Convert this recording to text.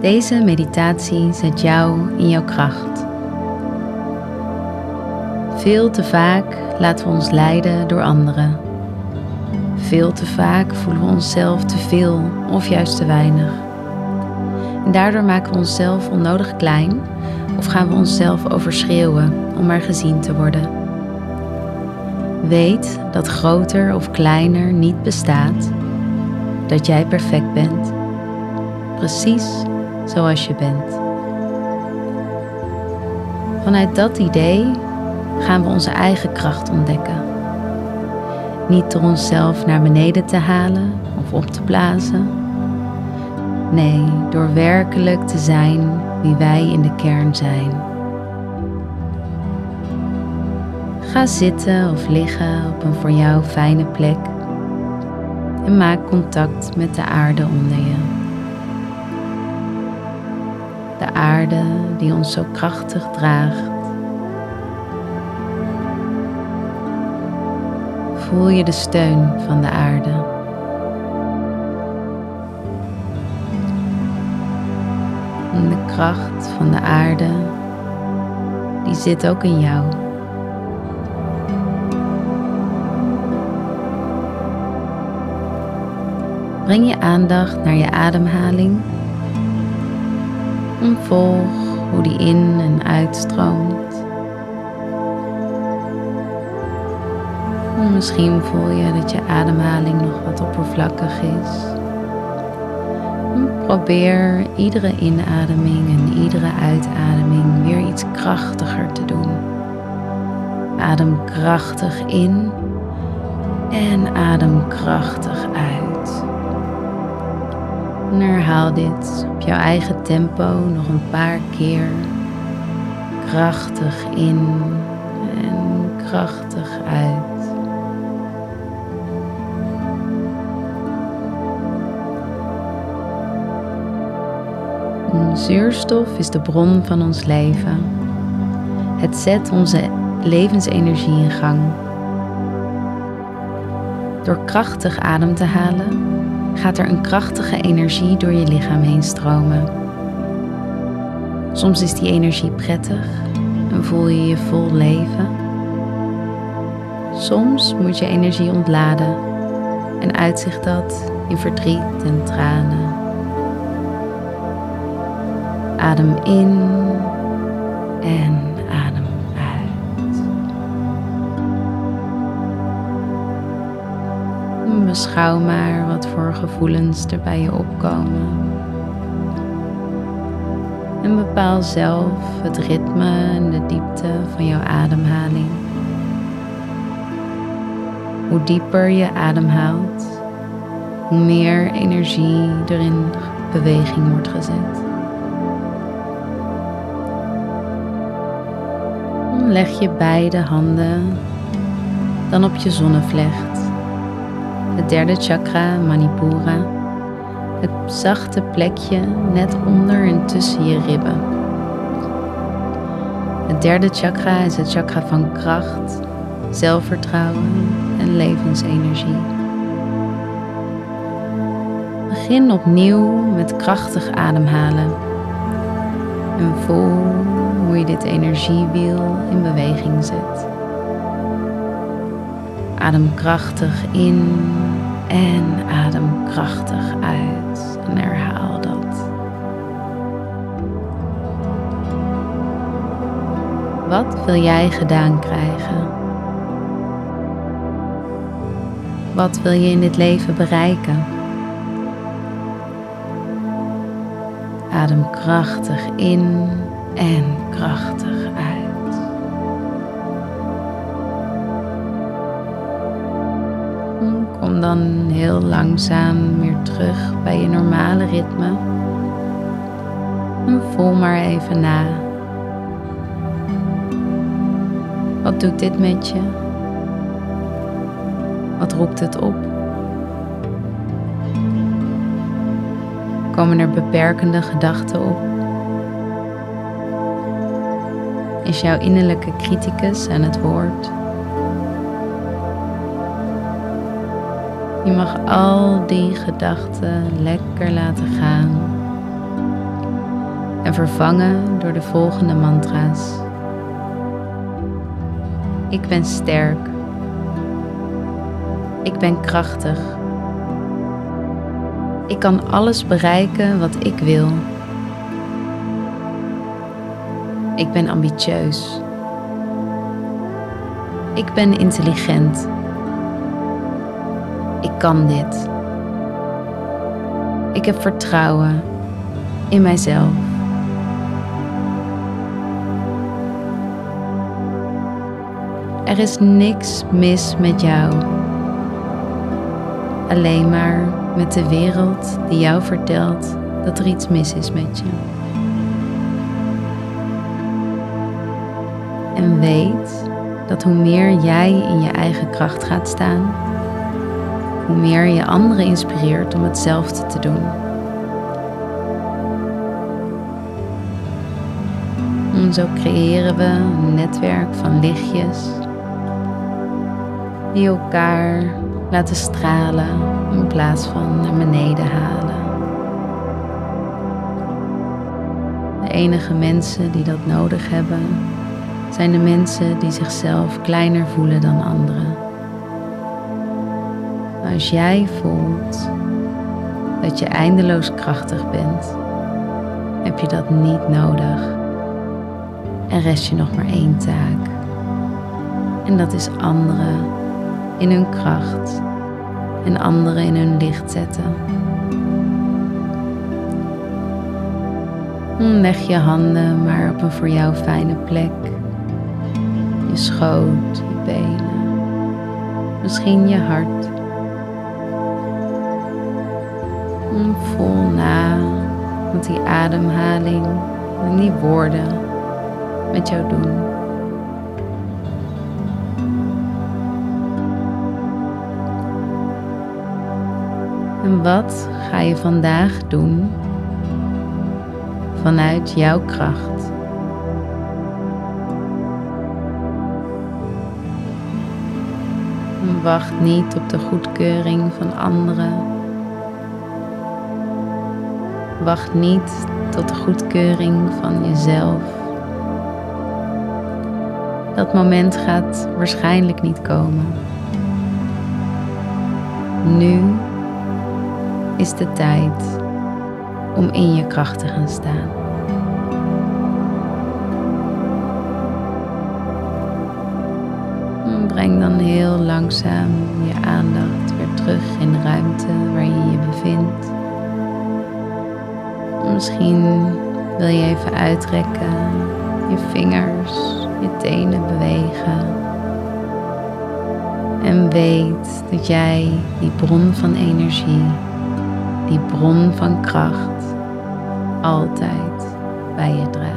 Deze meditatie zet jou in jouw kracht. Veel te vaak laten we ons leiden door anderen. Veel te vaak voelen we onszelf te veel of juist te weinig. En daardoor maken we onszelf onnodig klein of gaan we onszelf overschreeuwen om maar gezien te worden. Weet dat groter of kleiner niet bestaat, dat jij perfect bent, precies zoals je bent. Vanuit dat idee gaan we onze eigen kracht ontdekken. Niet door onszelf naar beneden te halen of op te blazen. Nee, door werkelijk te zijn wie wij in de kern zijn. Ga zitten of liggen op een voor jou fijne plek en maak contact met de aarde onder je. De aarde die ons zo krachtig draagt. Voel je de steun van de aarde. En de kracht van de aarde, die zit ook in jou. Breng je aandacht naar je ademhaling en volg hoe die in en uitstroomt. En misschien voel je dat je ademhaling nog wat oppervlakkig is. Probeer iedere inademing en iedere uitademing weer iets krachtiger te doen. Adem krachtig in en adem krachtig uit. En herhaal dit op jouw eigen tempo nog een paar keer. Krachtig in en krachtig uit. Zuurstof is de bron van ons leven. Het zet onze levensenergie in gang. Door krachtig adem te halen gaat er een krachtige energie door je lichaam heen stromen. Soms is die energie prettig en voel je je vol leven. Soms moet je energie ontladen en uitzicht dat in verdriet en tranen. Adem in en Beschouw maar wat voor gevoelens er bij je opkomen. En bepaal zelf het ritme en de diepte van jouw ademhaling. Hoe dieper je ademhaalt, hoe meer energie er in beweging wordt gezet. leg je beide handen dan op je zonnevlecht. Het derde chakra, Manipura. Het zachte plekje net onder en tussen je ribben. Het derde chakra is het chakra van kracht, zelfvertrouwen en levensenergie. Begin opnieuw met krachtig ademhalen en voel hoe je dit energiewiel in beweging zet. Adem krachtig in en adem krachtig uit en herhaal dat. Wat wil jij gedaan krijgen? Wat wil je in dit leven bereiken? Adem krachtig in en krachtig Kom dan heel langzaam weer terug bij je normale ritme. En voel maar even na. Wat doet dit met je? Wat roept het op? Komen er beperkende gedachten op? Is jouw innerlijke criticus aan het woord? Je mag al die gedachten lekker laten gaan. en vervangen door de volgende mantra's. Ik ben sterk. Ik ben krachtig. Ik kan alles bereiken wat ik wil. Ik ben ambitieus. Ik ben intelligent. Ik kan dit. Ik heb vertrouwen in mijzelf. Er is niks mis met jou. Alleen maar met de wereld die jou vertelt dat er iets mis is met je. En weet dat hoe meer jij in je eigen kracht gaat staan, hoe meer je anderen inspireert om hetzelfde te doen. En zo creëren we een netwerk van lichtjes die elkaar laten stralen in plaats van naar beneden halen. De enige mensen die dat nodig hebben, zijn de mensen die zichzelf kleiner voelen dan anderen. Als jij voelt dat je eindeloos krachtig bent, heb je dat niet nodig. En rest je nog maar één taak. En dat is anderen in hun kracht en anderen in hun licht zetten. Leg je handen maar op een voor jou fijne plek. Je schoot, je benen, misschien je hart. Voel na wat die ademhaling en die woorden met jou doen. En wat ga je vandaag doen vanuit jouw kracht? Wacht niet op de goedkeuring van anderen. Wacht niet tot de goedkeuring van jezelf. Dat moment gaat waarschijnlijk niet komen. Nu is de tijd om in je kracht te gaan staan. Breng dan heel langzaam je aandacht weer terug in de ruimte waar je je bevindt. Misschien wil je even uitrekken, je vingers, je tenen bewegen. En weet dat jij die bron van energie die bron van kracht altijd bij je draagt.